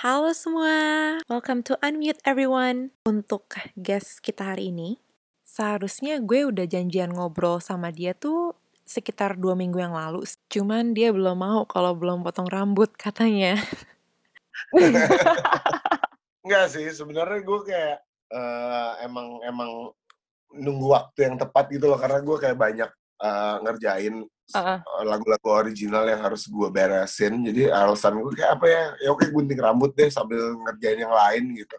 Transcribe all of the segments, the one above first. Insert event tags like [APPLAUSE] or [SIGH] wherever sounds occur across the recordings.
Halo semua, welcome to Unmute everyone. Untuk guest kita hari ini, seharusnya gue udah janjian ngobrol sama dia tuh sekitar dua minggu yang lalu. Cuman dia belum mau kalau belum potong rambut katanya. [LAUGHS] Enggak sih, sebenarnya gue kayak uh, emang emang nunggu waktu yang tepat gitu loh karena gue kayak banyak uh, ngerjain Uh-uh. lagu-lagu original yang harus gue beresin. Jadi alasan gue kayak apa ya? Ya oke gunting rambut deh sambil ngerjain yang lain gitu.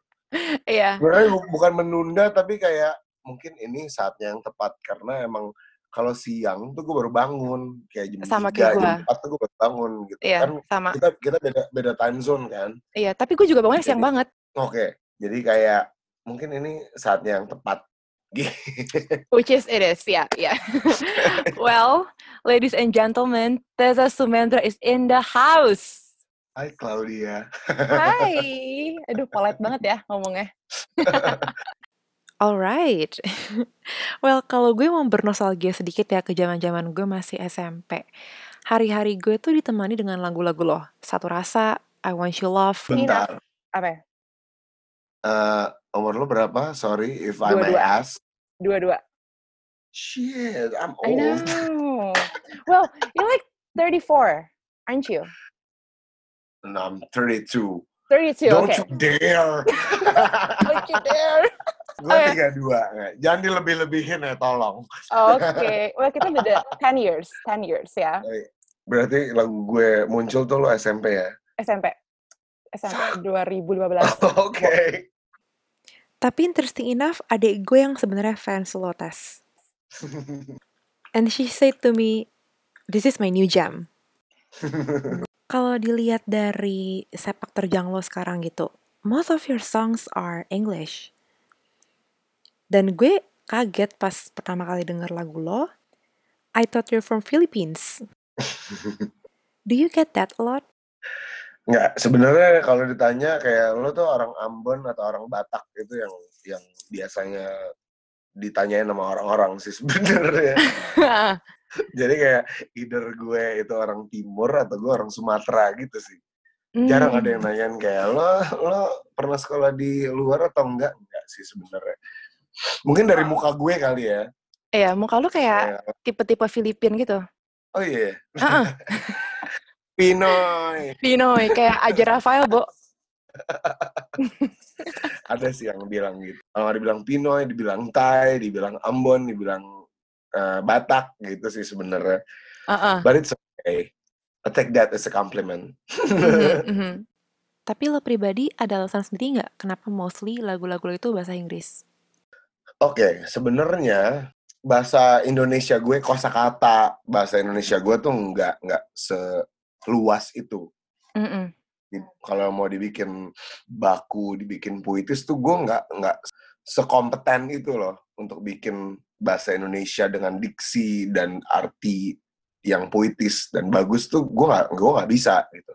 Iya. Bu- bukan menunda tapi kayak mungkin ini saatnya yang tepat karena emang kalau siang tuh gue baru bangun kayak jam Sama 3, kayak jam gua. 4 tuh gue baru bangun gitu. Iya, Kan sama. kita kita beda beda time zone kan. Iya, tapi gue juga bangunnya siang banget. Oke. Jadi kayak mungkin ini saatnya yang tepat. Which is it is, yeah, yeah. [LAUGHS] well, ladies and gentlemen, Tessa Sumendra is in the house. Hai Claudia. Hai, [LAUGHS] aduh polite banget ya ngomongnya. [LAUGHS] Alright, well kalau gue mau bernostalgia sedikit ya ke zaman-zaman gue masih SMP. Hari-hari gue tuh ditemani dengan lagu-lagu loh. Satu rasa, I Want You Love. Bentar. Apa ya? Eh, umur lo berapa? Sorry if I may Dua-dua. ask. Dua-dua. Shit, I'm I old. know. well, you're like 34, aren't you? No, I'm 32. 32, Don't okay. you dare. [LAUGHS] Don't you dare. Gue ya. 32. Jangan dilebih-lebihin ya, tolong. Oke, well kita beda [LAUGHS] 10 years, 10 years ya. Berarti lagu gue muncul tuh lo SMP ya? SMP. SMP 2015. Oke. Tapi interesting enough, adik gue yang sebenarnya fans Lotus. And she said to me, this is my new jam. [LAUGHS] Kalau dilihat dari sepak terjang lo sekarang gitu, most of your songs are English. Dan gue kaget pas pertama kali denger lagu lo, I thought you're from Philippines. [LAUGHS] Do you get that a lot? Nggak, sebenarnya kalau ditanya kayak lo tuh orang Ambon atau orang Batak itu yang yang biasanya ditanyain sama orang-orang sih sebenarnya. [LAUGHS] Jadi kayak either gue itu orang Timur atau gue orang Sumatera gitu sih. Jarang ada yang nanyain kayak lo lo pernah sekolah di luar atau enggak? Enggak sih sebenarnya. Mungkin dari muka gue kali ya. Iya, muka lu kayak tipe-tipe Filipin gitu. oh iya, Heeh. [LAUGHS] Pinoy. Pinoy, kayak Aja Rafael, Bo. [LAUGHS] Ada sih yang bilang gitu. Kalau dibilang Pinoy, dibilang Thai, dibilang Ambon, dibilang eh, Batak gitu sih sebenarnya. Heeh. But it's okay. I take that as a compliment. Mhm, mhm. [LAUGHS] Tapi lo pribadi ada alasan sendiri nggak kenapa mostly lagu-lagu lo itu bahasa Inggris? Oke, sebenarnya bahasa Indonesia gue kosakata bahasa Indonesia gue tuh nggak nggak seluas itu. Mm-mm. Di- Kalau mau dibikin baku, dibikin puitis tuh gue nggak nggak sekompeten itu loh untuk bikin bahasa Indonesia dengan diksi dan arti yang puitis dan bagus tuh gue nggak gue nggak bisa gitu.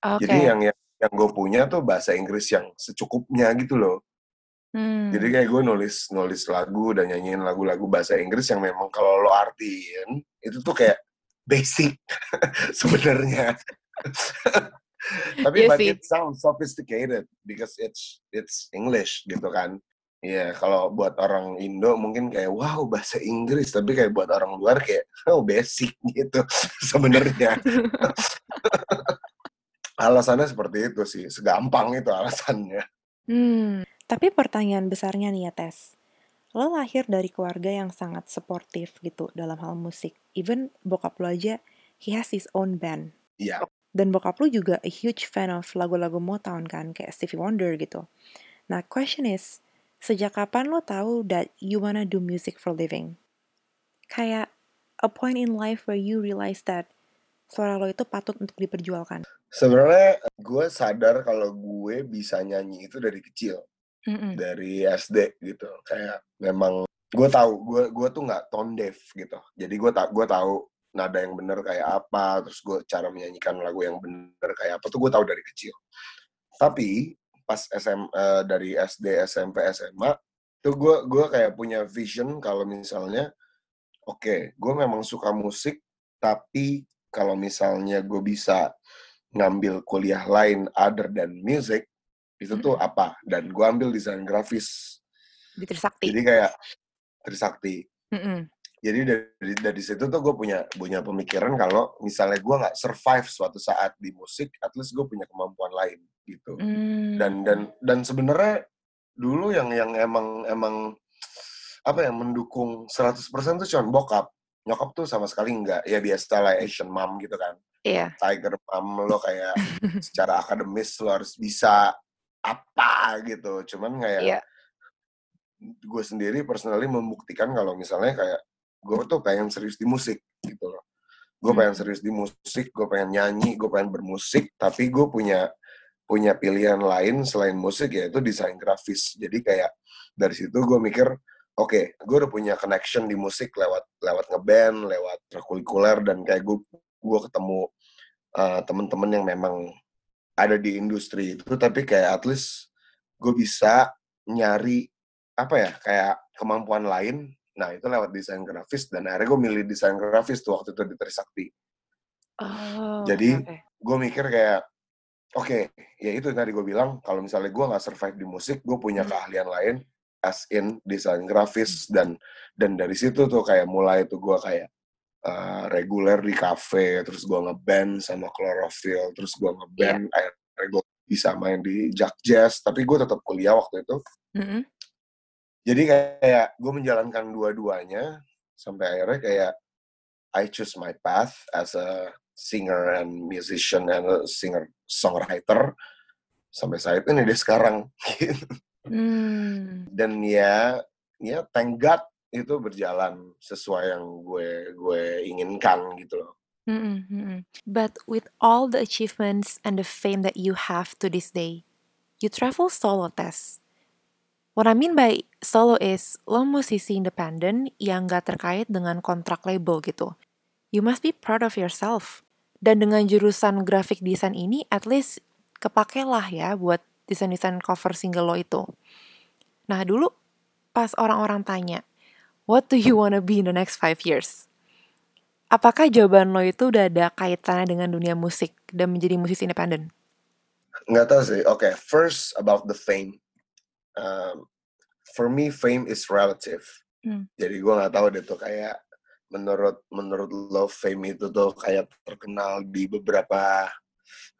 Oke. Jadi yang yang, yang gue punya tuh bahasa Inggris yang secukupnya gitu loh. Hmm. Jadi kayak gue nulis nulis lagu dan nyanyiin lagu-lagu bahasa Inggris yang memang kalau lo artiin itu tuh kayak basic [LAUGHS] sebenarnya. Tapi Iya but it sounds sophisticated because it's it's English gitu kan. Iya, kalau buat orang Indo mungkin kayak wow bahasa Inggris, tapi kayak buat orang luar kayak oh basic gitu [LAUGHS] sebenarnya. [LAUGHS] Alasannya seperti itu sih, segampang itu alasannya. Hmm. Tapi pertanyaan besarnya nih ya, Tes. Lo lahir dari keluarga yang sangat supportive gitu dalam hal musik. Even bokap lo aja, he has his own band. Iya. Dan bokap lo juga a huge fan of lagu-lagu Motown kan, kayak Stevie Wonder gitu. Nah, question is, sejak kapan lo tahu that you wanna do music for living? Kayak a point in life where you realize that suara lo itu patut untuk diperjualkan. Sebenarnya gue sadar kalau gue bisa nyanyi itu dari kecil. Mm-hmm. dari SD gitu. Kayak memang gue tahu gue gue tuh nggak tone deaf gitu. Jadi gue tak gue tahu nada yang bener kayak apa terus gue cara menyanyikan lagu yang bener kayak apa tuh gue tahu dari kecil. Tapi pas SM uh, dari SD SMP SMA tuh gue gue kayak punya vision kalau misalnya oke okay, gue memang suka musik tapi kalau misalnya gue bisa ngambil kuliah lain other than music itu tuh hmm. apa dan gue ambil desain grafis di Trisakti jadi kayak Trisakti. Mm-hmm. Jadi dari dari situ tuh gue punya punya pemikiran kalau misalnya gue nggak survive suatu saat di musik, at least gue punya kemampuan lain gitu. Mm. Dan dan dan sebenarnya dulu yang yang emang emang apa yang mendukung 100% tuh cuma bokap. Nyokap tuh sama sekali enggak. Ya biasa lah Asian mom gitu kan. Iya. Yeah. Tiger mom lo kayak [LAUGHS] secara akademis lo harus bisa apa gitu. Cuman kayak yeah gue sendiri personally membuktikan kalau misalnya kayak gue tuh pengen serius di musik gitu loh gue pengen hmm. serius di musik gue pengen nyanyi gue pengen bermusik tapi gue punya punya pilihan lain selain musik yaitu desain grafis jadi kayak dari situ gue mikir oke okay, gue udah punya connection di musik lewat lewat ngeband lewat kurikuler dan kayak gue gue ketemu uh, temen-temen yang memang ada di industri itu tapi kayak at least gue bisa nyari apa ya kayak kemampuan lain nah itu lewat desain grafis dan akhirnya gue milih desain grafis tuh waktu itu di Trisakti oh, jadi okay. gue mikir kayak oke okay, ya itu tadi gue bilang kalau misalnya gue nggak survive di musik gue punya hmm. keahlian lain as in desain grafis hmm. dan dan dari situ tuh kayak mulai tuh gue kayak uh, reguler di cafe terus gue ngeband sama Chlorophyll terus gue ngeband yeah. akhirnya gue bisa main di Jack Jazz tapi gue tetap kuliah waktu itu mm -hmm jadi kayak gue menjalankan dua-duanya sampai akhirnya kayak I choose my path as a singer and musician and a singer songwriter sampai saat ini deh sekarang [LAUGHS] hmm. dan ya ya thank God itu berjalan sesuai yang gue gue inginkan gitu loh. Mm -hmm. But with all the achievements and the fame that you have to this day, you travel solo test. What I mean by solo is lo musisi independen yang gak terkait dengan kontrak label gitu. You must be proud of yourself. Dan dengan jurusan graphic design ini, at least kepake lah ya buat desain-desain cover single lo itu. Nah dulu pas orang-orang tanya, what do you wanna be in the next five years? Apakah jawaban lo itu udah ada kaitannya dengan dunia musik dan menjadi musisi independen? Nggak tahu sih. Oke, okay, first about the fame um, for me fame is relative. Hmm. Jadi gue nggak tahu deh tuh kayak menurut menurut lo fame itu tuh kayak terkenal di beberapa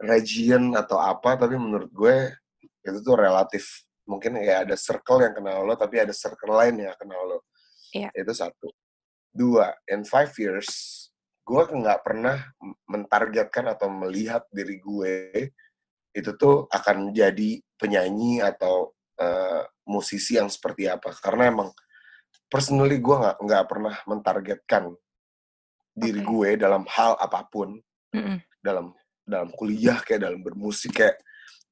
region atau apa tapi menurut gue itu tuh relatif mungkin kayak ada circle yang kenal lo tapi ada circle lain yang kenal lo yeah. itu satu dua in five years gue nggak pernah mentargetkan atau melihat diri gue itu tuh akan jadi penyanyi atau uh, musisi yang seperti apa karena emang personally gue nggak nggak pernah mentargetkan diri okay. gue dalam hal apa pun mm -hmm. dalam dalam kuliah kayak dalam bermusik kayak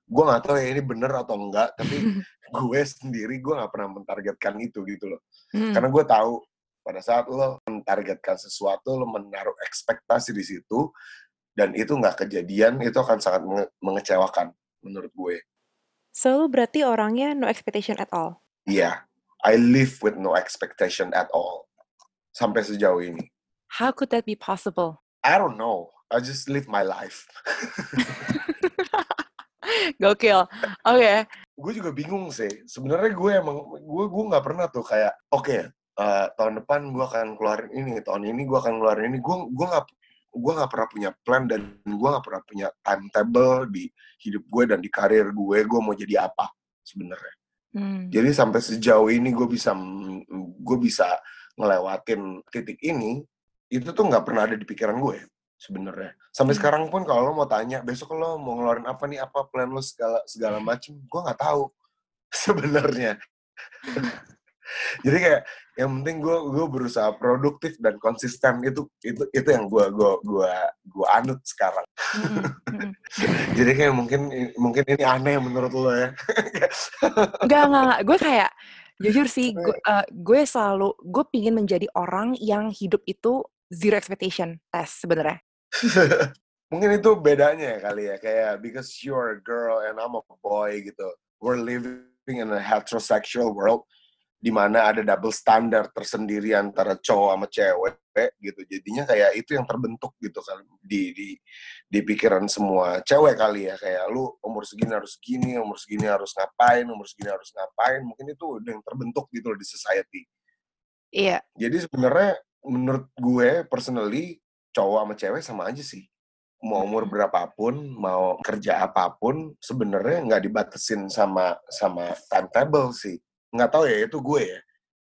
gue nggak tahu ya ini bener atau enggak tapi [LAUGHS] gue sendiri gue nggak pernah mentargetkan itu gitu loh mm. karena gue tahu pada saat lo mentargetkan sesuatu lo menaruh ekspektasi di situ dan itu nggak kejadian itu akan sangat mengecewakan menurut gue So, berarti orangnya no expectation at all? Iya, yeah, I live with no expectation at all. Sampai sejauh ini. How could that be possible? I don't know. I just live my life. [LAUGHS] Gokil. Oke. Okay. Gue juga bingung sih. Sebenarnya gue emang gue gue nggak pernah tuh kayak oke okay, uh, tahun depan gue akan keluarin ini, tahun ini gue akan keluarin ini. Gue gue nggak gue nggak pernah punya plan dan gue nggak pernah punya timetable di hidup gue dan di karir gue gue mau jadi apa sebenarnya hmm. jadi sampai sejauh ini gue bisa gue bisa ngelewatin titik ini itu tuh nggak pernah ada di pikiran gue sebenarnya. Sampai hmm. sekarang pun kalau lo mau tanya besok lo mau ngeluarin apa nih? Apa plan lo segala segala macem? Gue nggak tahu [LAUGHS] sebenarnya. [LAUGHS] Jadi kayak yang penting gue gue berusaha produktif dan konsisten. Itu itu itu yang gue gue gue gue anut sekarang. [LAUGHS] Jadi kayak mungkin mungkin ini aneh menurut lo ya. Enggak, enggak, enggak. Gue kayak jujur sih gue, uh, gue selalu gue pingin menjadi orang yang hidup itu zero expectation tes sebenarnya [LAUGHS] mungkin itu bedanya ya kali ya kayak because you're a girl and I'm a boy gitu we're living in a heterosexual world di mana ada double standard tersendiri antara cowok sama cewek gitu. Jadinya kayak itu yang terbentuk gitu kan di di di pikiran semua cewek kali ya. Kayak lu umur segini harus gini umur segini harus ngapain umur segini harus ngapain mungkin itu udah yang terbentuk gitu loh di society. Iya. Jadi sebenarnya menurut gue personally cowok sama cewek sama aja sih. Mau umur berapapun, mau kerja apa pun, sebenarnya nggak dibatesin sama sama timetable sih. Nggak tahu ya itu gue ya.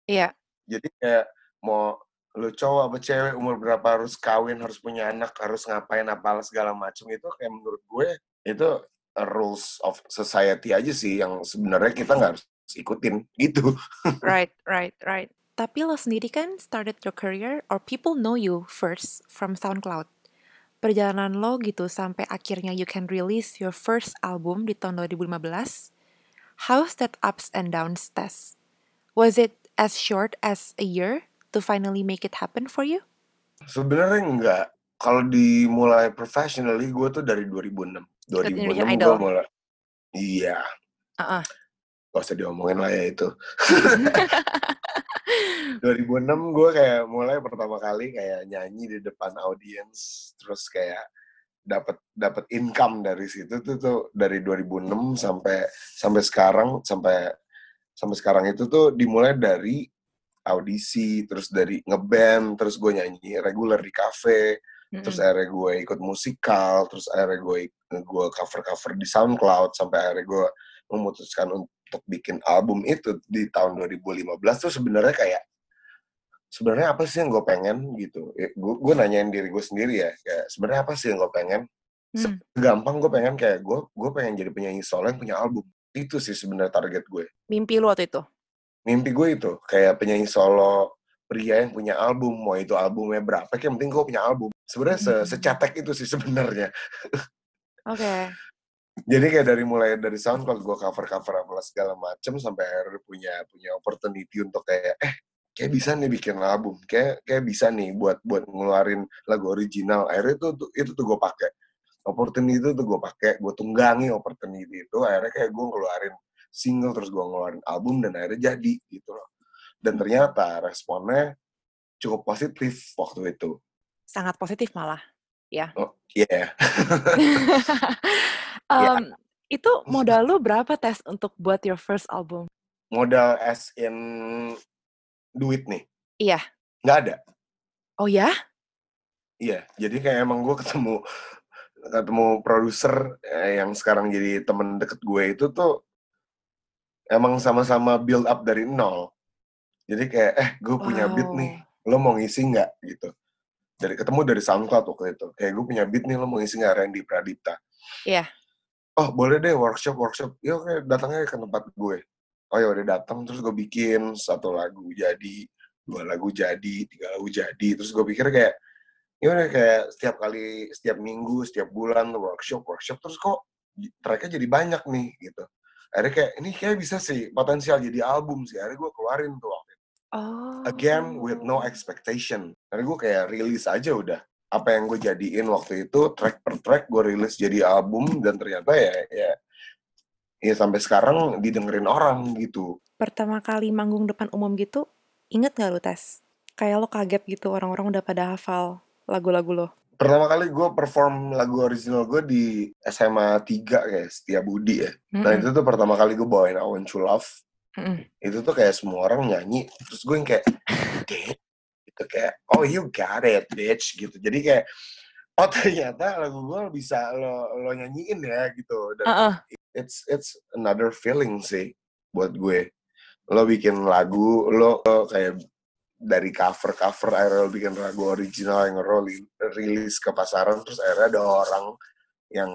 Iya. Jadi kayak mau lu cowok apa cewek umur berapa harus kawin harus punya anak harus ngapain apa segala macam itu kayak menurut gue itu rules of society aja sih yang sebenarnya kita nggak harus ikutin gitu. Right right right tapi lo sendiri kan started your career or people know you first from SoundCloud perjalanan lo gitu sampai akhirnya you can release your first album di tahun 2015 How's that ups and downs test? Was it as short as a year to finally make it happen for you? Sebenarnya enggak. Kalau dimulai professionally, gue tuh dari 2006. 2006 gue mulai. Iya. Uh-uh. Gak usah diomongin lah ya itu. [LAUGHS] 2006 gue kayak mulai pertama kali kayak nyanyi di depan audiens. Terus kayak dapat dapat income dari situ tuh tuh dari 2006 sampai sampai sekarang sampai sampai sekarang itu tuh dimulai dari audisi terus dari ngeband terus gue nyanyi reguler di cafe mm-hmm. terus akhirnya gue ikut musikal terus akhirnya gue gue cover cover di SoundCloud sampai akhirnya gue memutuskan untuk bikin album itu di tahun 2015 tuh sebenarnya kayak sebenarnya apa sih yang gue pengen? Gitu. Ya, gue nanyain diri gue sendiri ya kayak sebenarnya apa sih yang gue pengen? Hmm. gampang gue pengen kayak gue gue pengen jadi penyanyi solo yang punya album. Itu sih sebenarnya target gue. Mimpi lu waktu itu? Mimpi gue itu kayak penyanyi solo pria yang punya album mau itu albumnya berapa kayak penting gue punya album. Sebenarnya se hmm. secetek itu sih sebenarnya. [LAUGHS] Oke. okay. Jadi kayak dari mulai dari SoundCloud gue cover cover apa segala macem sampai akhirnya punya punya opportunity untuk kayak eh kayak bisa nih bikin album kayak kayak bisa nih buat buat ngeluarin lagu original. Akhirnya itu tuh itu tuh gue pakai. Opportunity itu tuh gue pakai gue tunggangi opportunity itu akhirnya kayak gue ngeluarin single terus gue ngeluarin album dan akhirnya jadi gitu loh. Dan ternyata responnya cukup positif waktu itu. Sangat positif malah ya. Oh yeah. [LAUGHS] um, yeah. itu [LAUGHS] modal lu berapa tes untuk buat your first album modal as in duit nih? Iya. Nggak ada. Oh ya? Iya, jadi kayak emang gue ketemu ketemu produser eh, yang sekarang jadi temen deket gue itu tuh emang sama-sama build up dari nol. Jadi kayak eh gue punya wow. beat nih, lo mau ngisi nggak gitu. Dari ketemu dari SoundCloud waktu itu. Kayak gue punya beat nih, lo mau ngisi nggak Randy Pradipta? Iya. Oh boleh deh workshop workshop. Yuk kayak datangnya ke tempat gue. Oh ya udah datang terus gue bikin satu lagu jadi dua lagu jadi tiga lagu jadi. Terus gue pikir kayak ya udah kayak setiap kali setiap minggu setiap bulan workshop workshop. Terus kok tracknya jadi banyak nih gitu. Akhirnya kayak ini kayak bisa sih potensial jadi album sih. Akhirnya gue keluarin tuh waktu itu. Oh. again with no expectation. Akhirnya gue kayak rilis aja udah apa yang gue jadiin waktu itu track per track gue rilis jadi album dan ternyata ya ya ya sampai sekarang didengerin orang gitu. Pertama kali manggung depan umum gitu, inget gak lu tes? Kayak lo kaget gitu orang-orang udah pada hafal lagu-lagu lo. Pertama kali gue perform lagu original gue di SMA 3 kayak Setia Budi ya. Mm -hmm. Nah itu tuh pertama kali gue bawain I Want You Love. Mm -hmm. Itu tuh kayak semua orang nyanyi. Terus gue yang kayak, deh. Itu kayak, oh you got it bitch gitu. Jadi kayak, oh ternyata lagu gue bisa lo lo nyanyiin ya gitu dan uh -uh. it's it's another feeling sih buat gue lo bikin lagu lo, lo kayak dari cover cover akhirnya lo bikin lagu original yang lo rilis ke pasaran terus akhirnya ada orang yang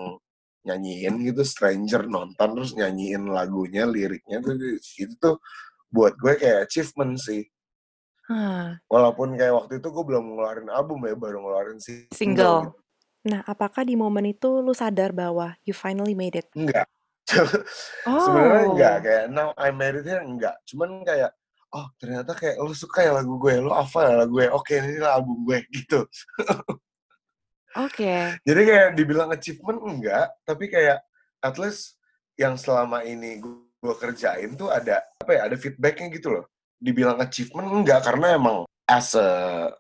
nyanyiin gitu stranger nonton terus nyanyiin lagunya liriknya tuh itu tuh buat gue kayak achievement sih. Hah. Walaupun kayak waktu itu gue belum ngeluarin album ya, baru ngeluarin single. Single. gitu. Nah, apakah di momen itu lu sadar bahwa you finally made it? Enggak. [LAUGHS] Sebenarnya enggak Oh. kayak now I made it here enggak. Cuman kayak oh ternyata kayak lu suka ya lagu gue, lu hafal ya lagu gue. Oke, ini lah album gue [LAUGHS] gitu. Oke. Jadi kayak dibilang achievement enggak, tapi kayak at least yang selama ini gue, gue kerjain tuh ada apa ya, ada feedbacknya gitu loh. Dibilang achievement enggak karena emang as a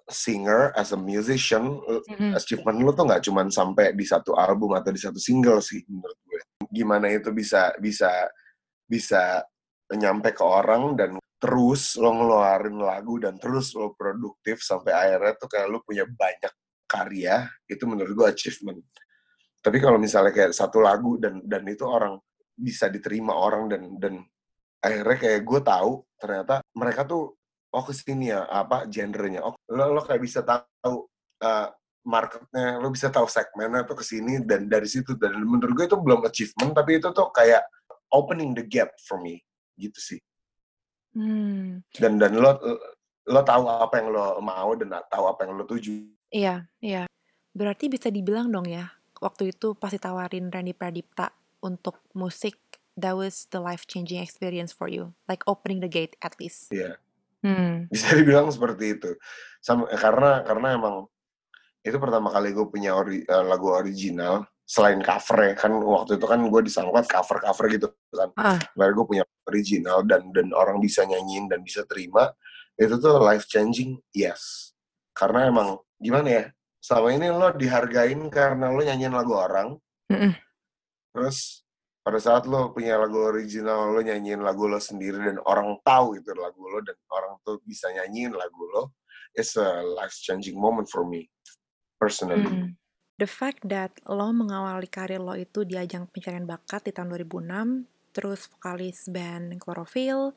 singer, as a musician, Mhm. achievement lu tuh nggak cuman sampai di satu album atau di satu single sih menurut gue. Gimana itu bisa bisa bisa nyampe ke orang dan terus lo ngeluarin lagu dan terus lo produktif sampai akhirnya tuh kayak lo punya banyak karya itu menurut gue achievement. Tapi kalau misalnya kayak satu lagu dan dan itu orang bisa diterima orang dan dan akhirnya kayak gue tahu ternyata mereka tuh oh ke sini ya apa genrenya oh lo lo kayak bisa tahu uh, marketnya lo bisa tahu segmennya tuh ke sini dan dari situ dan menurut gue itu belum achievement tapi itu tuh kayak opening the gap for me gitu sih Hmm. dan dan lo lo tahu apa yang lo mau dan tahu apa yang lo tuju Iya, iya. Berarti bisa dibilang dong ya, waktu itu pas ditawarin Randy Pradipta untuk musik, that was the life-changing experience for you. Like opening the gate at least. Iya. Hmm. bisa dibilang seperti itu sama karena karena emang itu pertama kali gue punya ori- eh, lagu original selain cover ya kan waktu itu kan gue di SoundCloud cover cover gitu kan Ah, baru gue punya original dan dan orang bisa nyanyiin dan bisa terima itu tuh life changing yes karena emang gimana ya selama ini lo dihargain karena lo nyanyiin lagu orang mm-mm. terus pada saat lo punya lagu original lo nyanyiin lagu lo sendiri dan orang tahu itu lagu lo dan orang tuh bisa nyanyiin lagu lo it's a life changing moment for me personally Hmm. The fact that lo mengawali karir lo itu di ajang pencarian bakat di tahun 2006, terus vokalis band Chlorophyll,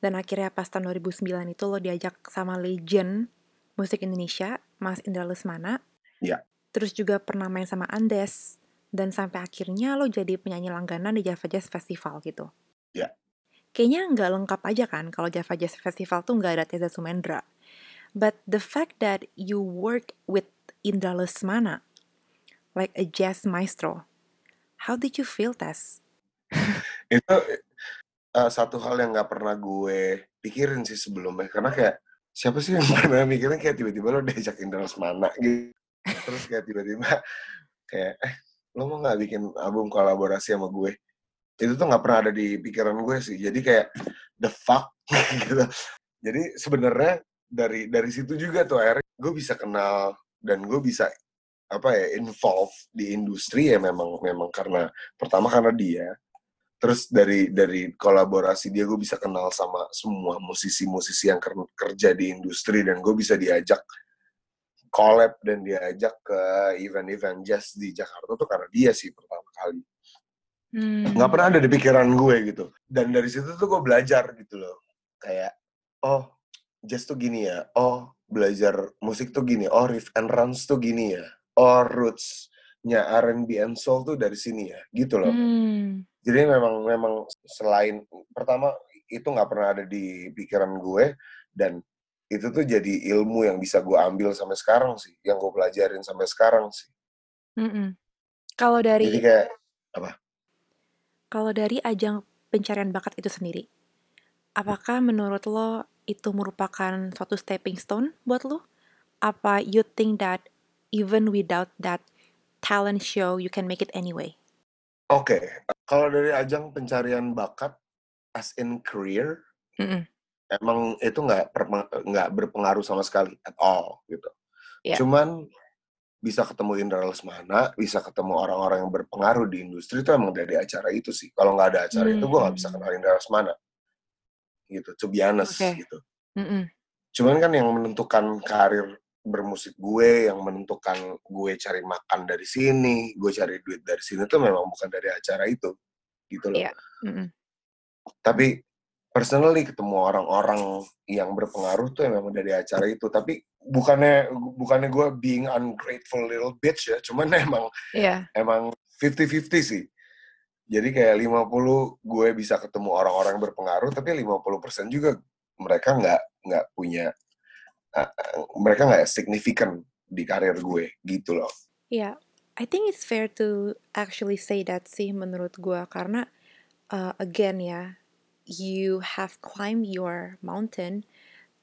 dan akhirnya pas tahun 2009 itu lo diajak sama legend musik Indonesia, Mas Indra Lesmana. Iya. Terus juga pernah main sama Andes, dan sampai akhirnya lo jadi penyanyi langganan di Java Jazz Festival gitu. Iya. Kayaknya nggak lengkap aja kan kalau Java Jazz Festival tuh nggak ada Teza Sumendra. But the fact that you work with Indra Lesmana, like a jazz maestro, how did you feel, Tess? [LAUGHS] itu eh, satu hal yang nggak pernah gue pikirin sih sebelumnya karena kayak siapa sih yang [LAUGHS] pernah mikirin kayak tiba-tiba lo diajak Indra Lesmana gitu terus kayak tiba-tiba kayak eh lo mau nggak bikin album kolaborasi sama gue? Itu tuh nggak pernah ada di pikiran gue sih. Jadi kayak the fuck? [LAUGHS] Gitu. Jadi sebenarnya dari dari situ juga tuh akhirnya gue bisa kenal dan gue bisa apa ya involve di industri ya memang memang karena pertama karena dia. Terus dari dari kolaborasi dia gue bisa kenal sama semua musisi-musisi yang ker- kerja di industri dan gue bisa diajak collab dan diajak ke event-event jazz di Jakarta tuh karena dia sih pertama kali. Hmm. nggak pernah ada di pikiran gue gitu. Dan dari situ tuh gue belajar gitu loh. Kayak oh jazz tuh gini ya. Oh belajar musik tuh gini. Oh riff and runs tuh gini ya. Oh rootsnya R&B and soul tuh dari sini ya. Gitu loh. Hmm. jadi memang memang selain pertama itu nggak pernah ada di pikiran gue. Dan itu tuh jadi ilmu yang bisa gue ambil sampai sekarang sih yang gue pelajarin sampai sekarang sih. Kalau dari jadi kayak kalau dari ajang pencarian bakat itu sendiri, apakah menurut lo itu merupakan suatu stepping stone buat lo? Apa you think that even without that talent show you can make it anyway? oke kalau dari ajang pencarian bakat as in career Mm-mm. Emang itu nggak nggak berpengaruh sama sekali at all gitu. Iya. Cuman bisa ketemu Indra Lesmana, bisa ketemu orang-orang yang berpengaruh di industri itu emang dari acara itu sih. Kalau nggak ada acara itu gue nggak bisa Hmm. kenal Indra Lesmana. Gitu, to be honest Oke. gitu. Mm-mm. Cuman kan yang menentukan karir bermusik gue, yang menentukan gue cari makan dari sini, gue cari duit dari sini tuh memang bukan dari acara itu. Gitu loh. Iya. Mm-mm. tapi personally ketemu orang-orang yang berpengaruh tuh memang dari acara itu tapi bukannya bukannya gue being ungrateful little bitch ya cuman [LAUGHS] emang Iya. emang 50-50 sih Jadi kayak 50 gue bisa ketemu orang-orang berpengaruh, tapi 50% juga mereka nggak nggak punya uh, mereka nggak signifikan di karir gue gitu loh. Iya, yeah, I think it's fair to actually say that sih menurut gue karena uh, again ya, you have climbed your mountain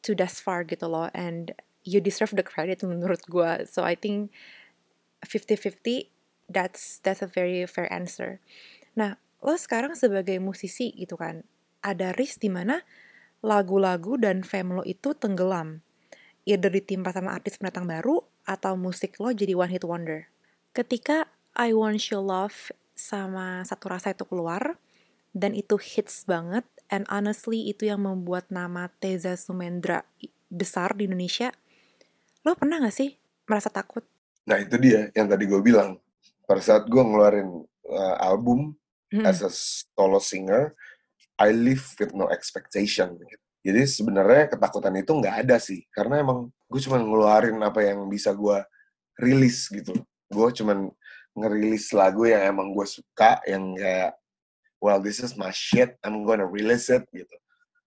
to that far gitu loh and you deserve the credit [LAUGHS] menurut gue. So I think 50-50 that's that's a very fair answer. Nah, lo sekarang sebagai musisi gitu kan, ada risk di mana lagu-lagu dan fame lo itu tenggelam. Either ditimpa sama artis pendatang baru, atau musik lo jadi one hit wonder. Ketika I Want Your Love sama Satu Rasa itu keluar, dan itu hits banget, and honestly itu yang membuat nama Teza Sumendra besar di Indonesia, lo pernah gak sih merasa takut? Nah itu dia yang tadi gue bilang. Pada saat gue ngeluarin uh, album, hmm. as a solo singer, I live with no expectation. Jadi sebenarnya ketakutan itu nggak ada sih, karena emang gue cuma ngeluarin apa yang bisa gue rilis gitu. Gue cuma ngerilis lagu yang emang gue suka, yang kayak, well this is my shit, I'm gonna release it gitu.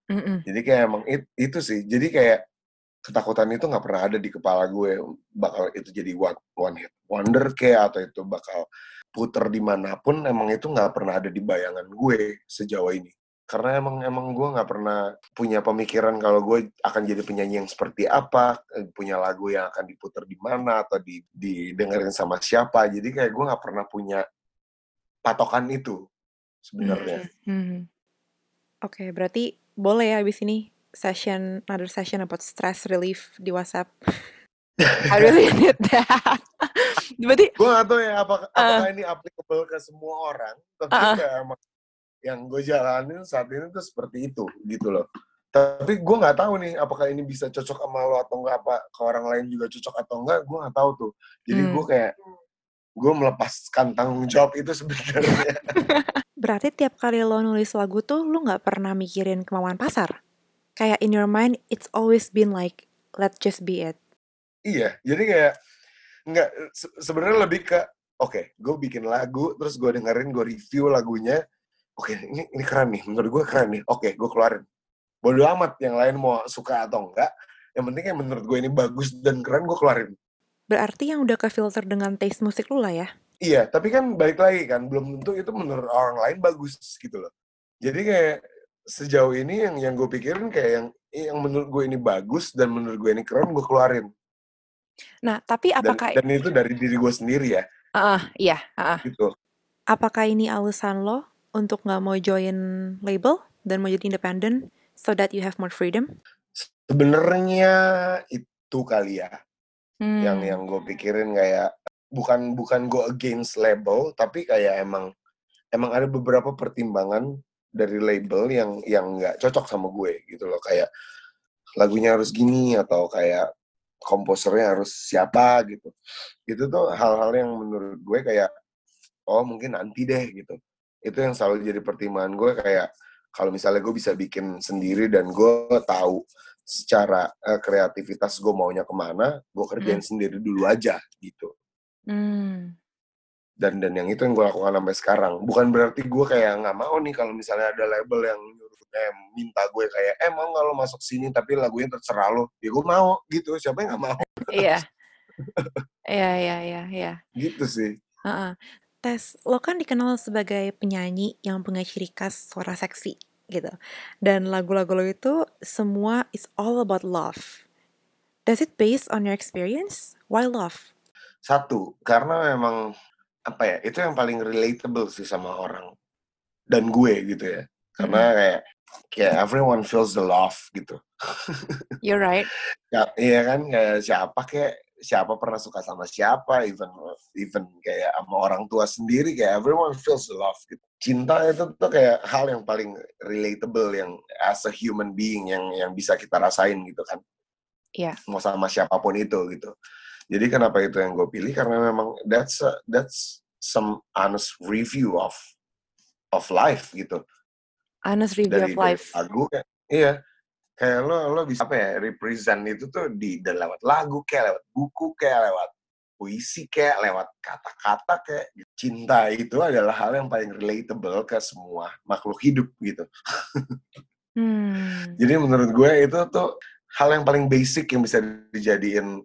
Mm -mm. Jadi kayak emang it, itu sih. Jadi kayak ketakutan itu nggak pernah ada di kepala gue bakal itu jadi one, one hit wonder kayak atau itu bakal puter di mana pun emang itu nggak pernah ada di bayangan gue sejauh ini karena emang emang gue nggak pernah punya pemikiran kalau gue akan jadi penyanyi yang seperti apa eh, punya lagu yang akan diputer di mana atau di didengerin sama siapa jadi kayak gue nggak pernah punya patokan itu sebenarnya. Hmm. Oke, okay, berarti boleh ya abis ini session another session about stress relief di WhatsApp. I really need that. Berarti gue gak tahu ya apakah, uh, apakah ini applicable ke semua orang, tapi uh, ya emang yang gue jalanin saat ini tuh seperti itu gitu loh. Tapi gue nggak tahu nih apakah ini bisa cocok sama lo atau enggak apa ke orang lain juga cocok atau enggak, gue nggak tahu tuh. Jadi hmm. gue kayak gue melepaskan tanggung jawab itu sebenarnya. [LAUGHS] Berarti tiap kali lo nulis lagu tuh lo nggak pernah mikirin kemauan pasar? kayak in your mind it's always been like let's just be it. Iya, jadi kayak nggak se sebenarnya lebih ke oke, okay, gue bikin lagu terus gue dengerin, gue review lagunya. Oke, okay, ini ini keren nih, menurut gue keren nih. Oke, okay, gue keluarin. Bodo amat yang lain mau suka atau enggak. Yang penting yang menurut gue ini bagus dan keren, gue keluarin. Berarti yang udah ke filter dengan taste musik lu lah ya? Iya, tapi kan balik lagi kan, belum tentu itu menurut orang lain bagus gitu loh. Jadi kayak sejauh ini yang yang gue pikirin kayak yang yang menurut gue ini bagus dan menurut gue ini keren gue keluarin. Nah, tapi apakah dan, dan itu dari diri gue sendiri ya? Uh, iya, uh. Gitu. Apakah ini alasan lo untuk nggak mau join label dan mau jadi independent so that you have more freedom? Sebenarnya itu kali ya. Hmm. Yang yang gue pikirin kayak bukan bukan gue against label tapi kayak emang emang ada beberapa pertimbangan dari label yang yang nggak cocok sama gue gitu loh. Kayak lagunya harus gini atau kayak komposernya harus siapa gitu. Itu tuh hal-hal yang menurut gue kayak oh mungkin nanti deh gitu. Itu yang selalu jadi pertimbangan gue kayak kalau misalnya gue bisa bikin sendiri dan gue tahu secara uh, kreativitas gue maunya ke mana gue kerjain hmm. sendiri dulu aja gitu hmm. Dan dan yang itu yang gue lakukan sampai sekarang. Bukan berarti gue kayak nggak mau nih kalau misalnya ada label yang nyuruh eh, minta gue kayak eh mau nggak lo masuk sini? Tapi lagunya terserah lo. Ya gue mau gitu. Siapa yang nggak mau? Iya. [LAUGHS] Iya iya iya iya. Gitu sih. Uh -uh. tes lo kan dikenal sebagai penyanyi yang punya ciri khas suara seksi gitu. Dan lagu-lagu lo itu semua is all about love. Does it based on your experience? Why love satu karena memang apa ya itu yang paling relatable sih sama orang dan gue gitu ya karena mm -hmm. kayak kayak everyone feels the love gitu you're right [LAUGHS] ya, iya kan kayak siapa kayak siapa pernah suka sama siapa even even kayak sama orang tua sendiri kayak everyone feels the love gitu cinta itu tuh kayak hal yang paling relatable yang as a human being yang yang bisa kita rasain gitu kan Iya. Yeah. mau sama siapa pun itu gitu jadi kenapa itu yang gue pilih karena memang that's a, that's some honest review of of life gitu. Honest review dari, of life. lagu kayak, iya. Kayak lo lo bisa apa ya represent itu tuh di lewat lagu kayak lewat buku kayak lewat puisi kayak lewat kata-kata kayak cinta itu adalah hal yang paling relatable ke semua makhluk hidup gitu. Hmm. Jadi menurut gue itu tuh hal yang paling basic yang bisa dijadiin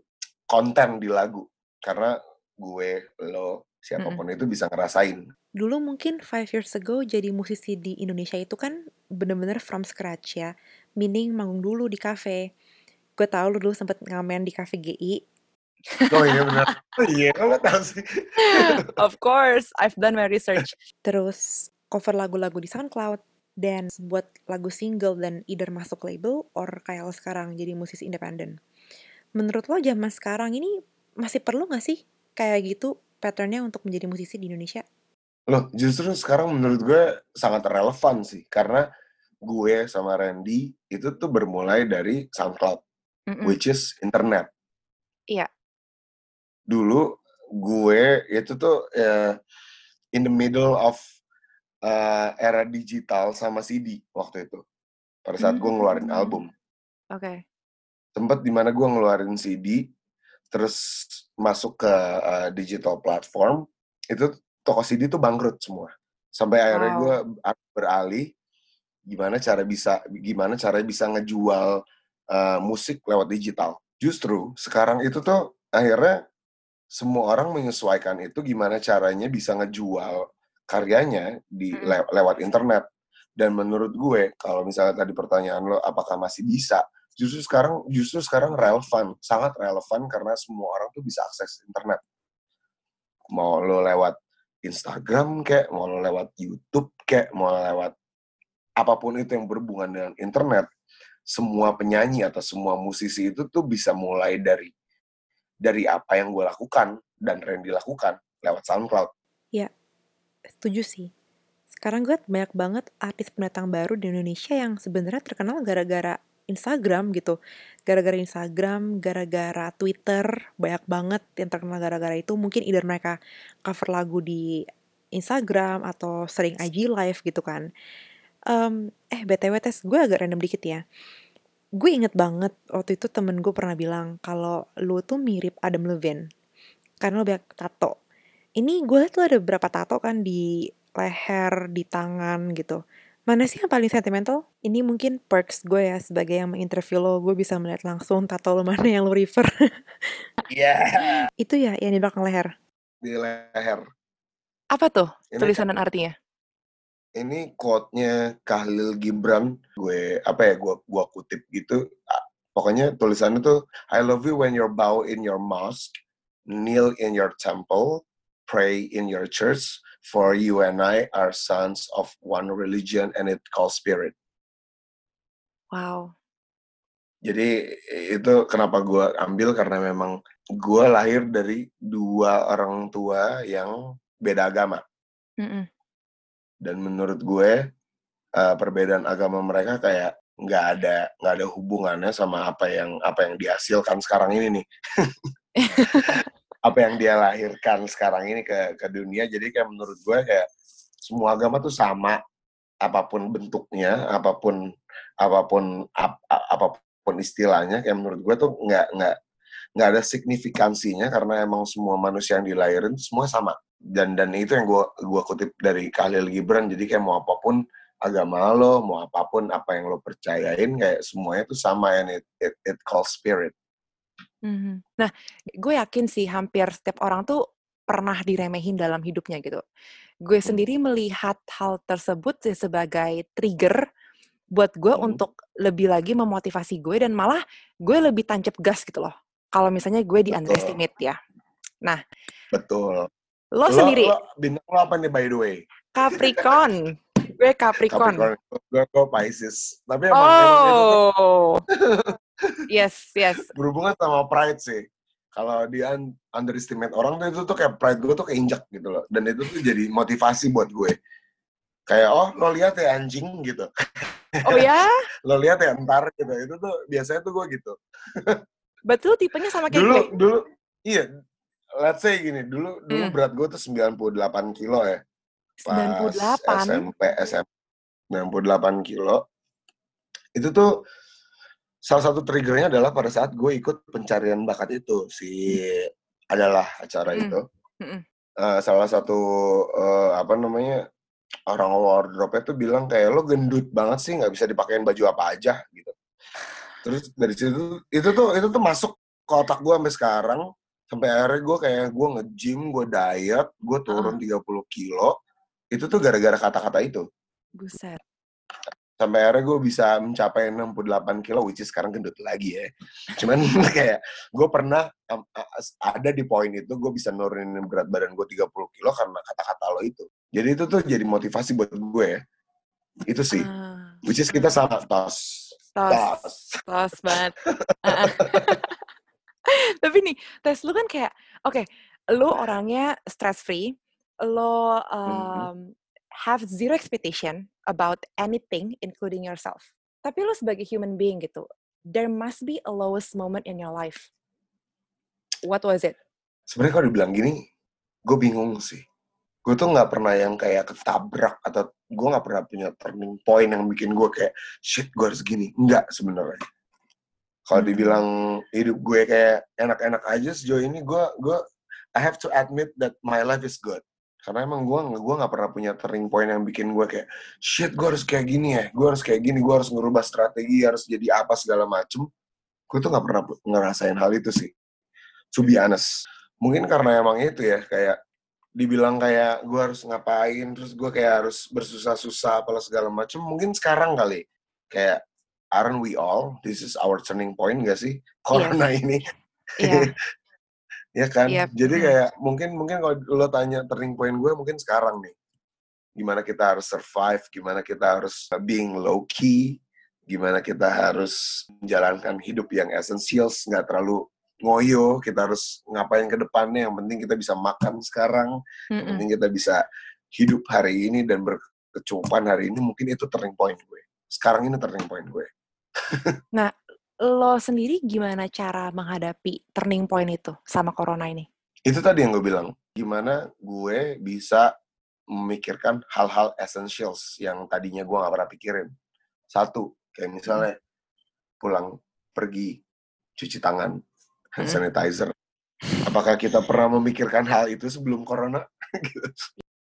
konten di lagu karena gue lo siapa pun mm -mm. itu bisa ngerasain. Dulu mungkin five years ago jadi musisi di Indonesia itu kan bener-bener from scratch ya, meaning manggung dulu di cafe. Gue tau lu dulu sempet ngamen di cafe GI. [LAUGHS] Oh iya benar. Oh iya, lo tau sih. [LAUGHS] of course, I've done my research. Terus cover lagu-lagu di SoundCloud, dan buat lagu single dan either masuk label or kayak lo sekarang jadi musisi independen. Menurut lo zaman sekarang ini masih perlu gak sih kayak gitu patternnya untuk menjadi musisi di Indonesia? Loh, justru sekarang menurut gue sangat relevan sih karena gue sama Randy itu tuh bermulai dari SoundCloud, mm -mm. which is internet. Iya. Dulu gue itu tuh uh, in the middle of uh, era digital sama CD waktu itu. Pada saat gue ngeluarin hmm. album. Oke. Okay. Tempat di mana gue ngeluarin CD, terus masuk ke uh, digital platform, itu toko CD tuh bangkrut semua. Sampai akhirnya gue beralih gimana cara bisa gimana cara bisa ngejual uh, musik lewat digital. Justru sekarang itu tuh akhirnya semua orang menyesuaikan itu gimana caranya bisa ngejual karyanya di hmm. le lewat internet. Dan menurut gue, kalau misalnya tadi pertanyaan lo, apakah masih bisa? Justru sekarang, justru sekarang relevan, sangat relevan karena semua orang tuh bisa akses internet. Mau lo lewat Instagram kayak, mau lo lewat YouTube kayak, mau lewat apa pun itu yang berhubungan dengan internet, semua penyanyi atau semua musisi itu tuh bisa mulai dari dari apa yang gue lakukan dan Randy lakukan lewat SoundCloud. Ya, setuju sih. Sekarang gue banyak banget artis pendatang baru di Indonesia yang sebenarnya terkenal gara-gara Instagram gitu. Gara-gara Instagram, gara-gara Twitter, banyak banget yang terkenal gara-gara itu. Mungkin either mereka cover lagu di Instagram atau sering IG live gitu kan. Um, eh btw tes gue agak random dikit ya. Gue inget banget waktu itu temen gue pernah bilang kalau lu tuh mirip Adam Levine. Karena lo banyak tato ini gue tuh ada beberapa tato kan di leher, di tangan gitu. Mana sih yang paling sentimental? Ini mungkin perks gue ya sebagai yang menginterview lo, gue bisa melihat langsung tato lo mana yang lo refer. [LAUGHS] Iya. yeah. Itu ya yang di belakang leher. Di leher. Apa tuh ini tulisan dan artinya? Ini quote-nya Kahlil Gibran, gue apa ya, gue gue kutip gitu. Pokoknya tulisannya tuh I love you when you're bow in your mosque, kneel in your temple, pray in your church, for you and I are sons of one religion and it called spirit. Wow. Jadi itu kenapa gue ambil karena memang gue lahir dari dua orang tua yang beda agama. Mm -mm. Dan menurut gue uh, perbedaan agama mereka kayak nggak ada nggak ada hubungannya sama apa yang apa yang dihasilkan sekarang ini nih. [LAUGHS] apa yang dia lahirkan sekarang ini ke ke dunia. Jadi kayak menurut gue kayak semua agama tuh sama apa pun bentuknya apa pun apa pun ap, apa pun istilahnya kayak menurut gue tuh nggak nggak nggak ada signifikansinya karena emang semua manusia yang dilahirin semua sama. Dan dan itu yang gue gua kutip dari Khalil Gibran. Jadi kayak mau apa pun agama lo mau apa pun apa yang lo percayain kayak semuanya tuh sama and it it, it called spirit Mhm. Nah, gue yakin sih hampir setiap orang tuh pernah diremehin dalam hidupnya gitu. Gue hmm. sendiri melihat hal tersebut sebagai trigger buat gue hmm. untuk lebih lagi memotivasi gue dan malah gue lebih tancap gas gitu loh. Kalau misalnya gue di underestimate ya. Nah, betul. Lo, lo sendiri. Lo, bintang lo apa nih by the way? Capricorn. gue Capricorn. Capricorn. Gue, gue Pisces. Tapi emang, oh. [LAUGHS] Yes, yes. Berhubungan sama pride sih. Kalau dia underestimate orang tuh itu tuh kayak pride gue tuh keinjak gitu loh. Dan itu tuh jadi motivasi buat gue. Kayak, oh lo lihat ya anjing gitu. Oh ya? [LAUGHS] lo lihat ya ntar gitu. Itu tuh biasanya tuh gue gitu. Betul tipenya sama kayak dulu, gue? Dulu, iya. Let's say gini, dulu dulu hmm. berat gue tuh 98 kilo ya. Pas 98? SMP, SMP. 98 kilo. Itu tuh salah satu triggernya adalah pada saat gue ikut pencarian bakat itu si adalah acara Mm. itu. Mm-mm. Eh, salah satu eh, apa namanya orang wardrobe tuh bilang kayak lo gendut banget sih nggak bisa dipakein baju apa aja gitu. Terus dari situ itu tuh itu tuh masuk ke otak gue sampai sekarang sampai akhirnya gue kayak gue nge-gym, gue diet, gue turun 30 kilo. Itu tuh gara-gara kata-kata itu. Buset. Sampai akhirnya gue bisa mencapai 68 kilo, which is sekarang gendut lagi ya. Cuman [LAUGHS] kayak gue pernah um, ada di poin itu gue bisa nurunin berat badan gue 30 kilo karena kata-kata lo itu. Jadi itu tuh jadi motivasi buat gue ya. Itu sih. Ah, Which is kita sama tos. tos, Tos. tos banget. [LAUGHS] [LAUGHS] Tapi nih, tes lu kan kayak, oke, lu orangnya stress free, lo um, have zero expectation about anything, including yourself. Tapi lu sebagai human being gitu, there must be a lowest moment in your life. What was it? Sebenarnya kalau dibilang gini, gue bingung sih. Gue tuh nggak pernah yang kayak ketabrak atau gue nggak pernah punya turning point yang bikin gue kayak shit gue harus gini. Enggak sebenarnya. Kalau Hmm. dibilang hidup gue kayak enak-enak aja sejauh ini, gue gue I have to admit that my life is good. Karena emang gue gue nggak pernah punya turning point yang bikin gue kayak shit gue harus kayak gini ya, gue harus kayak gini, gue harus ngerubah strategi, harus jadi apa segala macem. Gue tuh nggak pernah ngerasain hal itu sih. To be honest. Mungkin karena emang itu ya kayak dibilang kayak gue harus ngapain, terus gue kayak harus bersusah-susah apalah segala macem. Mungkin sekarang kali kayak aren't we all? This is our turning point gak sih? Corona ini. Iya, [LAUGHS] ya kan? Yep. Jadi Hmm. kayak mungkin mungkin kalau lo tanya turning point gue mungkin sekarang nih. Gimana kita harus survive, gimana kita harus being low key, gimana kita harus menjalankan hidup yang essentials, nggak terlalu ngoyo, kita harus ngapain ke depannya, yang penting kita bisa makan sekarang, yang Mm-mm. penting kita bisa hidup hari ini dan berkecukupan hari ini, mungkin itu turning point gue. Sekarang ini turning point gue. Lo sendiri gimana cara menghadapi turning point itu sama corona ini? itu tadi yang gue bilang gimana gue bisa memikirkan hal-hal essentials yang tadinya gue nggak pernah pikirin satu kayak misalnya pulang pergi cuci tangan hand Hmm. sanitizer apakah kita pernah memikirkan hal itu sebelum corona [LAUGHS] Gitu.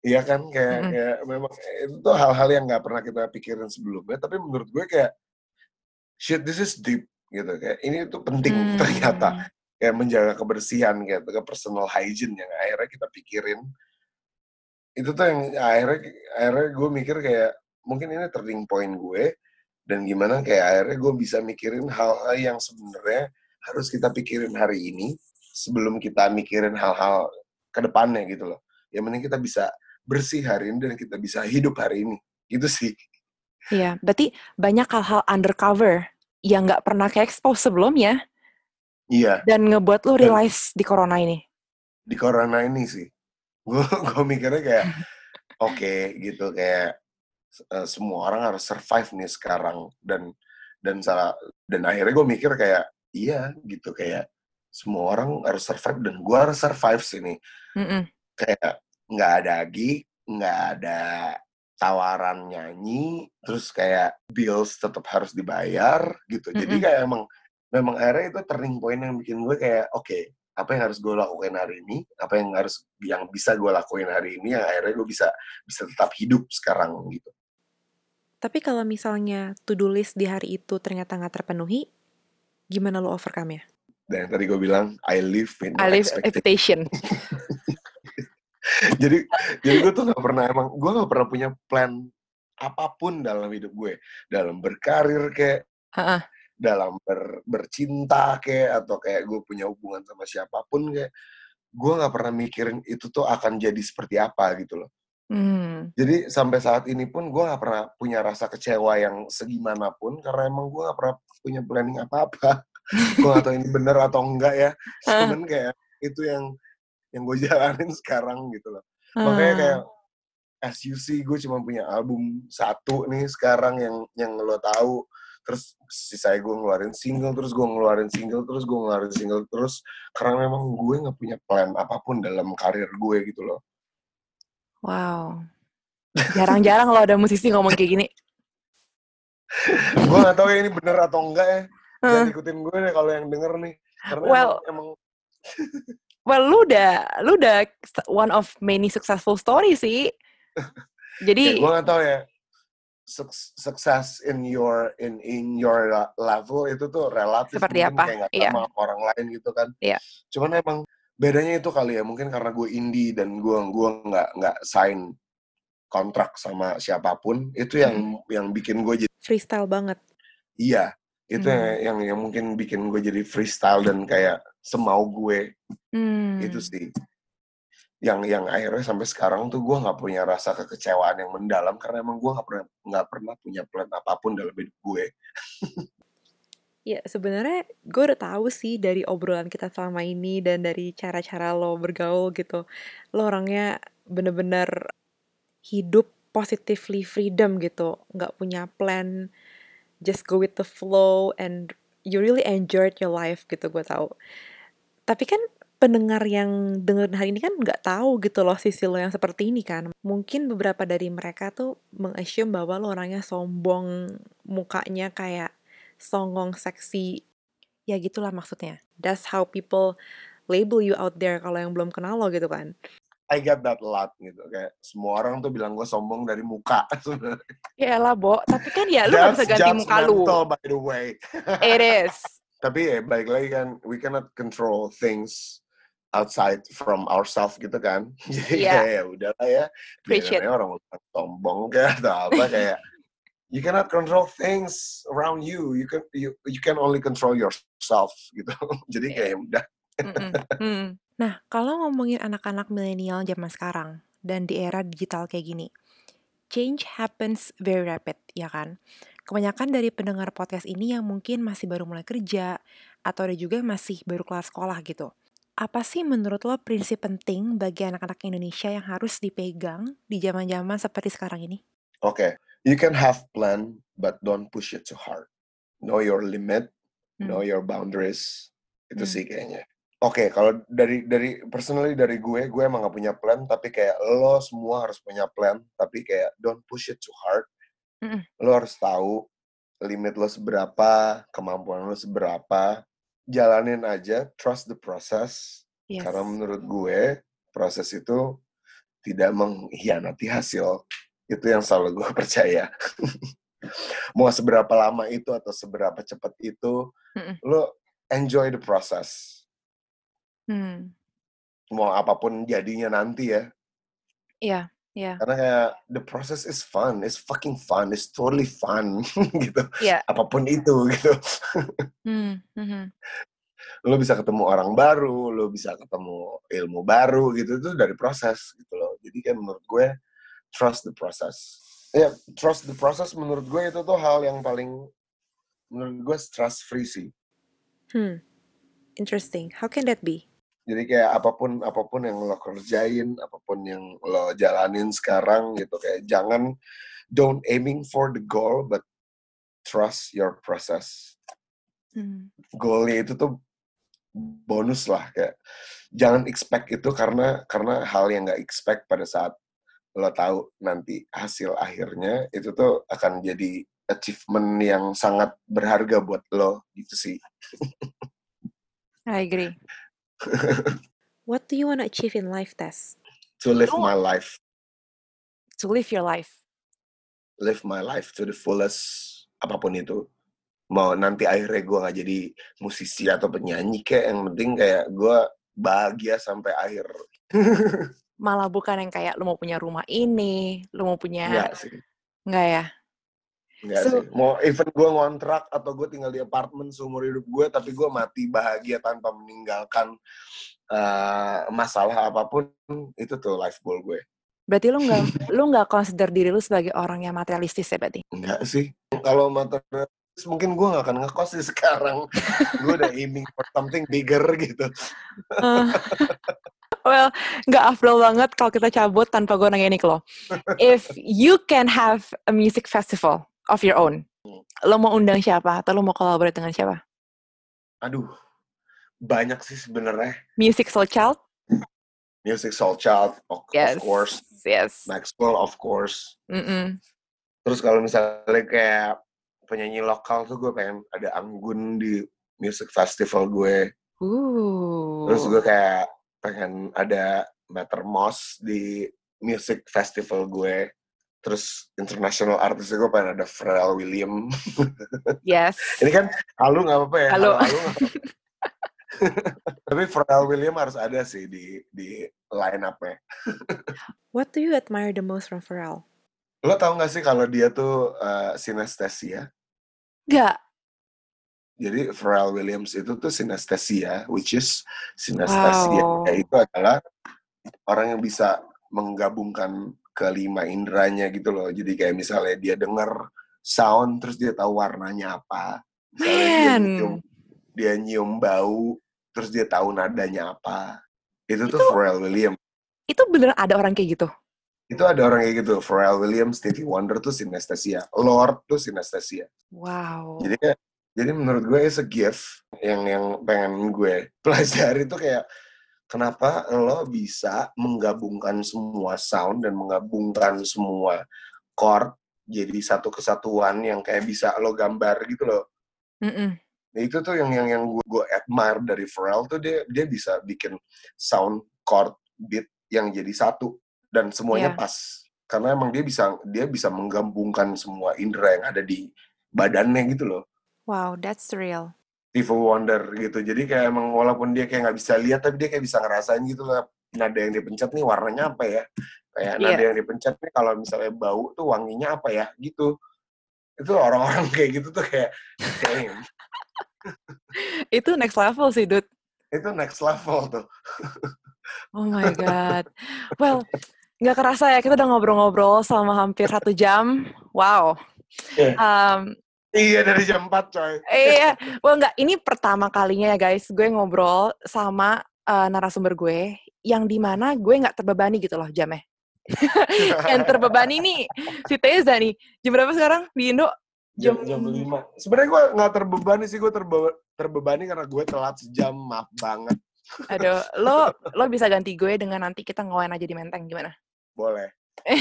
iya kan kayak, Mm-mm. kayak memang itu tuh hal-hal yang nggak pernah kita pikirin sebelumnya tapi menurut gue kayak shit this is deep gitu kayak ini tuh penting Hmm. ternyata. Kayak menjaga kebersihan kayak ke personal hygiene yang akhirnya kita pikirin. Itu tuh yang akhirnya akhirnya gue mikir kayak mungkin ini turning point gue dan gimana kayak akhirnya gue bisa mikirin hal yang sebenarnya harus kita pikirin hari ini sebelum kita mikirin hal-hal ke depannya gitu loh. Yang penting kita bisa bersih hari ini dan kita bisa hidup hari ini. Itu sih. Iya, berarti banyak hal-hal undercover yang nggak pernah ke expose sebelumnya iya dan ngebuat lo Dan- realize di corona ini. di corona ini sih [LAUGHS] gue gue mikirnya kayak [LAUGHS] oke gitu kayak eh, semua orang harus survive nih sekarang dan dan salah dan akhirnya gue mikir kayak iya gitu kayak semua orang harus survive dan gue harus survive sini Mm-mm. kayak nggak ada gig nggak ada tawaran nyanyi terus kayak bills tetap harus dibayar gitu jadi kayak emang memang akhirnya itu turning point yang bikin gue kayak oke apa yang harus gue lakuin hari ini apa yang harus yang bisa gue lakuin hari ini yang akhirnya gue bisa bisa tetap hidup sekarang gitu Tapi kalau misalnya to-do list di hari itu ternyata nggak terpenuhi, gimana lo overcome-nya? dan yang tadi gue bilang I live in I live expectation. expectation. [LAUGHS] [LAUGHS] jadi jadi gue tuh nggak pernah emang gue nggak pernah punya plan apa pun dalam hidup gue. Dalam berkarir kayak Ha-ha. dalam ber, bercinta kayak atau kayak gue punya hubungan sama siapa pun kayak gue nggak pernah mikirin itu tuh akan jadi seperti apa gitu loh. Hmm. jadi sampai saat ini pun gue nggak pernah punya rasa kecewa yang segimanapun karena emang gue nggak pernah punya planning apa-apa. [LAUGHS] Gue nggak tahu ini bener atau enggak ya. Cuman kayak itu yang yang gue [LAUGHS] jalanin sekarang gitu loh makanya Ah. kayak as you see gue cuma punya album satu nih sekarang yang yang lo tahu terus sisanya gue ngeluarin single terus gue ngeluarin single terus gue ngeluarin single terus karena memang gue nggak punya plan apa pun dalam karir gue gitu loh Wow. Jarang-jarang lo ada musisi ngomong kayak gini. [LAUGHS] gue nggak tahu ya ini bener atau enggak ya jangan ikutin gue deh kalau yang denger nih karena Well, emang, emang [LAUGHS] well lu udah lu udah one of many successful story sih. [LAUGHS] Jadi ya, gue gak tau ya sukses in your in in your level itu tuh relatif seperti apa kayak gak yeah. sama orang lain gitu kan. Iya. Yeah. Cuman emang bedanya itu kali ya mungkin karena gue indie dan gue gue nggak nggak sign kontrak sama siapa pun itu yang hmm. yang bikin gue jadi freestyle banget. Iya, itu hmm. yang yang mungkin bikin gue jadi freestyle dan kayak semau gue. Hmm. Itu sih yang yang akhirnya sampai sekarang tuh gue nggak punya rasa kekecewaan yang mendalam karena emang gue nggak pernah nggak pernah punya plan apa pun dalam hidup gue. ya sebenarnya gue udah tahu sih dari obrolan kita selama ini dan dari cara-cara lo bergaul gitu, lo orangnya bener-bener hidup positively freedom gitu, nggak punya plan, just go with the flow and you really enjoyed your life gitu gue tahu. Tapi kan pendengar yang dengerin hari ini kan nggak tahu gitu loh sisi lo yang seperti ini kan. Mungkin beberapa dari mereka tuh mengassume bahwa lo orangnya sombong, mukanya kayak songong seksi. Ya gitulah maksudnya. That's how people label you out there kalau yang belum kenal lo gitu kan. I get that a lot gitu kayak semua orang tuh bilang gue sombong dari muka ya lah Bo tapi kan ya lu gak bisa ganti muka lu by the way it is tapi ya baik lagi kan we cannot control things outside from ourselves gitu kan. [LAUGHS] Jadi yeah. kayak ya udahlah ya biasanya orang sombong kayak atau apa kayak [LAUGHS] you cannot control things around you. You can you you can only control yourself gitu. [LAUGHS] Jadi kayak ya udah. Mm. Nah kalau ngomongin anak-anak milenial zaman sekarang dan di era digital kayak gini change happens very rapid ya kan kebanyakan dari pendengar podcast ini yang mungkin masih baru mulai kerja atau ada juga masih baru kelas sekolah gitu apa sih menurut lo prinsip penting bagi anak-anak Indonesia yang harus dipegang di zaman-zaman seperti sekarang ini? Oke, okay. you can have plan but don't push it too hard. Know your limit, hmm. know your boundaries. Itu hmm. sih kayaknya. Oke, okay, kalau dari dari personally dari gue, gue emang gak punya plan, tapi kayak lo semua harus punya plan, tapi kayak don't push it too hard. Hmm. Lo harus tahu limit lo seberapa, kemampuan lo seberapa, jalanin aja, trust the process. Yes. Karena menurut gue proses itu tidak mengkhianati hasil. Itu yang selalu gue [LAUGHS] percaya. Mau seberapa lama itu atau seberapa cepat itu, Mm-mm. lo enjoy the process. Hmm. Mau apa pun jadinya nanti ya. Iya. Yeah. Yeah. Karena kayak the process is fun, it's fucking fun, it's totally fun [LAUGHS] gitu. Yeah. Apa pun itu gitu. hmm. Mm-hmm. Lo bisa ketemu orang baru, lo bisa ketemu ilmu baru gitu itu dari proses gitu loh. Jadi kan menurut gue trust the process. Ya, yeah, trust the process menurut gue itu tuh hal yang paling menurut gue stress free sih. Hmm. Interesting. How can that be? Jadi kayak apa pun apa pun yang lo kerjain, apa pun yang lo jalanin sekarang gitu kayak jangan don't aiming for the goal but trust your process. Hmm. Goalnya itu tuh bonus lah kayak jangan expect itu karena karena hal yang nggak expect pada saat lo tahu nanti hasil akhirnya itu tuh akan jadi achievement yang sangat berharga buat lo gitu sih. I agree. [LAUGHS] what do you want to achieve in life, Tess? To live my life. To live your life. Live my life to the fullest, apa pun itu. Mau nanti akhirnya gue gak jadi musisi atau penyanyi kayak yang penting kayak gue bahagia sampai akhir. [LAUGHS] Malah bukan yang kayak lu mau punya rumah ini, lu mau punya... Enggak sih. Enggak ya? Enggak so, sih. Mau even gue ngontrak atau gue tinggal di apartemen seumur hidup gue, tapi gue mati bahagia tanpa meninggalkan uh, masalah apa pun, itu tuh life goal gue. Berarti lu nggak [LAUGHS] lu nggak consider diri lu sebagai orang yang materialistis ya berarti? Enggak sih. Kalau materialistis mungkin gue gak akan ngekos sih sekarang. [LAUGHS] gue udah aiming for something bigger gitu. uh, [LAUGHS] well, nggak afdol banget kalau kita cabut tanpa gue nanya ini ke lo. If you can have a music festival, of your own. Hmm. Lo mau undang siapa atau lo mau kolaborasi dengan siapa? Aduh, banyak sih sebenarnya. Music Soul Child? Music Soul Child, of, yes. of course. Yes. Maxwell, of course. Mm -mm. Terus kalau misalnya kayak penyanyi lokal tuh gue pengen ada Anggun di music festival gue. Ooh. Terus gue kayak pengen ada Mattermost di music festival gue terus international artis gue pengen ada Pharrell Williams. [LAUGHS] Yes. Ini kan halu nggak apa-apa ya. Halu. halu [LAUGHS] Tapi Pharrell Williams harus ada sih di di line up-nya. [LAUGHS] What do you admire the most from Pharrell? Lo tau gak sih kalau dia tuh uh, sinestesia? Gak. Jadi Pharrell Williams itu tuh sinestesia, which is sinestesia Wow. itu adalah orang yang bisa menggabungkan kelima indranya gitu loh. Jadi kayak misalnya dia denger sound terus dia tahu warnanya apa. Misalnya dia nyium, dia nyium bau terus dia tahu nadanya apa. Itu tuh Itu- Pharrell Williams. Itu beneran ada orang kayak gitu? Itu ada orang kayak gitu. Pharrell Williams, Stevie Wonder tuh sinestesia. Lord tuh sinestesia. Wow. Jadi jadi menurut gue it's a gift yang yang pengen gue [LAUGHS] pelajari tuh kayak kenapa lo bisa menggabungkan semua sound dan menggabungkan semua chord jadi satu kesatuan yang kayak bisa lo gambar gitu loh. Mm-mm. Nah, itu tuh yang yang yang gue, gue admire dari Pharrell tuh dia dia bisa bikin sound chord beat yang jadi satu dan semuanya Iya. pas karena emang dia bisa dia bisa menggabungkan semua indera yang ada di badannya gitu loh. Wow, that's real. Stevie Wonder gitu. Jadi kayak emang walaupun dia kayak nggak bisa lihat tapi dia kayak bisa ngerasain gitu lah nada yang dipencet nih warnanya apa ya. Kayak Iya. nada yang dipencet nih kalau misalnya bau tuh wanginya apa ya gitu. Itu orang-orang [LAUGHS] kayak gitu tuh kayak damn, [LAUGHS] Itu next level sih, Dut. itu next level tuh. Oh my God. Well, nggak kerasa ya, kita udah ngobrol-ngobrol selama hampir satu jam. Wow. Iya. Um, Iya dari jam 4 coy. iya, well nggak, ini pertama kalinya ya guys, gue ngobrol sama eh, narasumber gue, yang di mana gue nggak terbebani gitu loh jamnya. [LAUGHS] yang terbebani nih, si Teza nih. Jam berapa sekarang di Indo? Jam, Jam- jam 5. Sebenarnya gue nggak terbebani sih, gue terbe terbebani karena gue telat sejam, maaf banget. Aduh, lo [LAUGHS] lo bisa ganti gue dengan nanti kita ngawain aja di Menteng gimana? Boleh. [LAUGHS]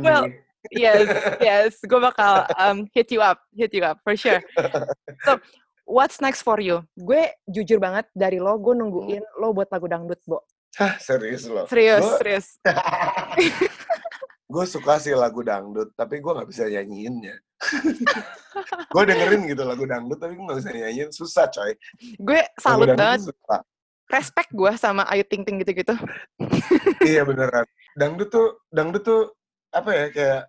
Well, me. Yes, yes, gue bakal um, hit you up, hit you up for sure. So, what's next for you? Gue jujur banget dari lo, gue nungguin lo buat lagu dangdut, Bo. Hah, serius loh. Serius, Gua- serius. [LAUGHS] gue suka sih lagu dangdut, tapi gue nggak bisa nyanyiinnya. [LAUGHS] gue dengerin gitu lagu dangdut, tapi gue nggak bisa nyanyiin. Susah coy. Gue salut banget, susah. respect gue sama Ayu Ting Ting gitu-gitu. iya beneran. Dangdut tuh, dangdut tuh apa ya kayak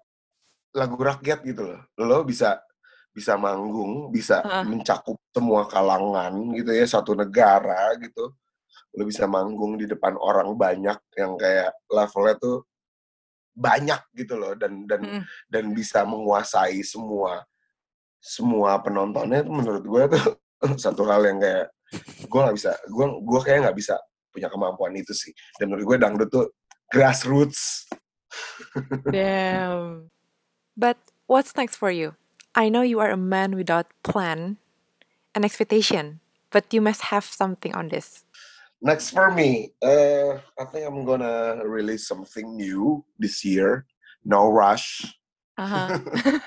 lagu rakyat gitu loh. Lo bisa bisa manggung, bisa Heeh. mencakup semua kalangan gitu ya satu negara gitu. Lo bisa manggung di depan orang banyak yang kayak levelnya tuh banyak gitu loh dan dan Mm-mm. dan bisa menguasai semua semua penontonnya itu menurut gue tuh [LAUGHS] satu hal yang kayak gue nggak bisa gue gue kayak nggak bisa punya kemampuan itu sih dan menurut gue dangdut tuh grassroots Damn. But what's next for you? I know you are a man without plan and expectation, but you must have something on this. next for me uh, I think I'm gonna release something new this year no rush Uh-huh. [LAUGHS]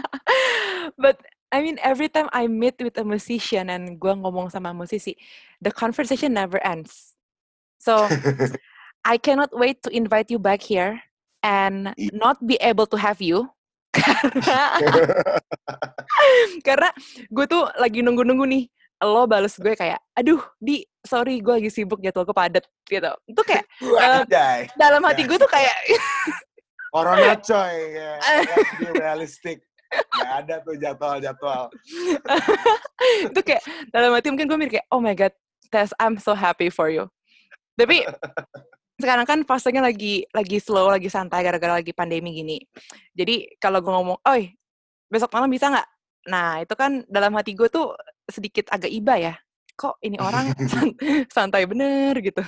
[LAUGHS] but I mean, every time I meet with a musician and gua ngomong sama musisi, the conversation never ends. So [LAUGHS] I cannot wait to invite you back here and not be able to have you. [LAUGHS] karena [LAUGHS] karena gue tuh lagi nunggu-nunggu nih lo bales gue kayak aduh di sorry gue lagi sibuk jadwal gue padet gitu itu kayak [LAUGHS] Anjay. dalam hati gue tuh kayak Corona coy ya. Let's be realistic Gak ada tuh jadwal-jadwal itu kayak dalam hati mungkin gue mikir kayak oh my god Tess I'm so happy for you tapi sekarang kan fasenya lagi lagi slow lagi santai gara-gara lagi pandemi gini jadi kalau gue ngomong oi besok malam bisa nggak nah itu kan dalam hati gue tuh sedikit agak iba ya kok ini orang [LAUGHS] san- [LAUGHS] santai bener gitu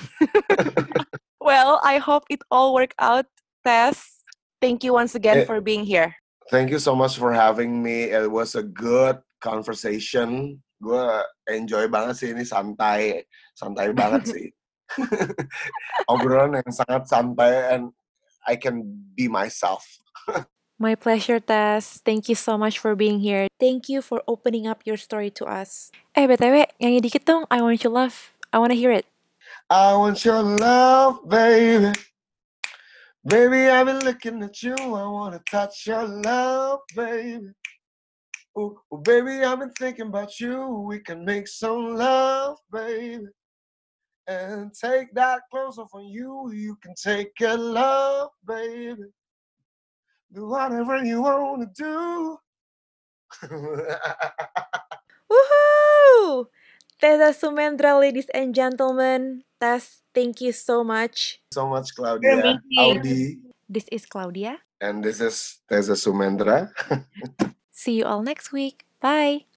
[LAUGHS] well I hope it all work out Tess thank you once again Eh, for being here Thank you so much for having me. It was a good conversation. Gue enjoy banget sih ini santai, santai banget sih. [LAUGHS] Obrolan yang sangat santai and I can be myself. [LAUGHS] My pleasure, Tess. Thank you so much for being here. Thank you for opening up your story to us. Eh, BTW, nyanyi dikit dong. I Want Your Love. I wanna hear it. I want your love, baby. Baby, I've been looking at you. I want to touch your love, baby. Ooh, baby, I've been thinking about you. We can make some love, baby. And take that closer off on you. You can take your love, baby. Do whatever you want to do. Woohoo! Tessa Sumendra, ladies and gentlemen. Tess, thank you so much. So much, Claudia. Audi. This is Claudia. And this is Tessa Sumendra. [LAUGHS] See you all next week. Bye.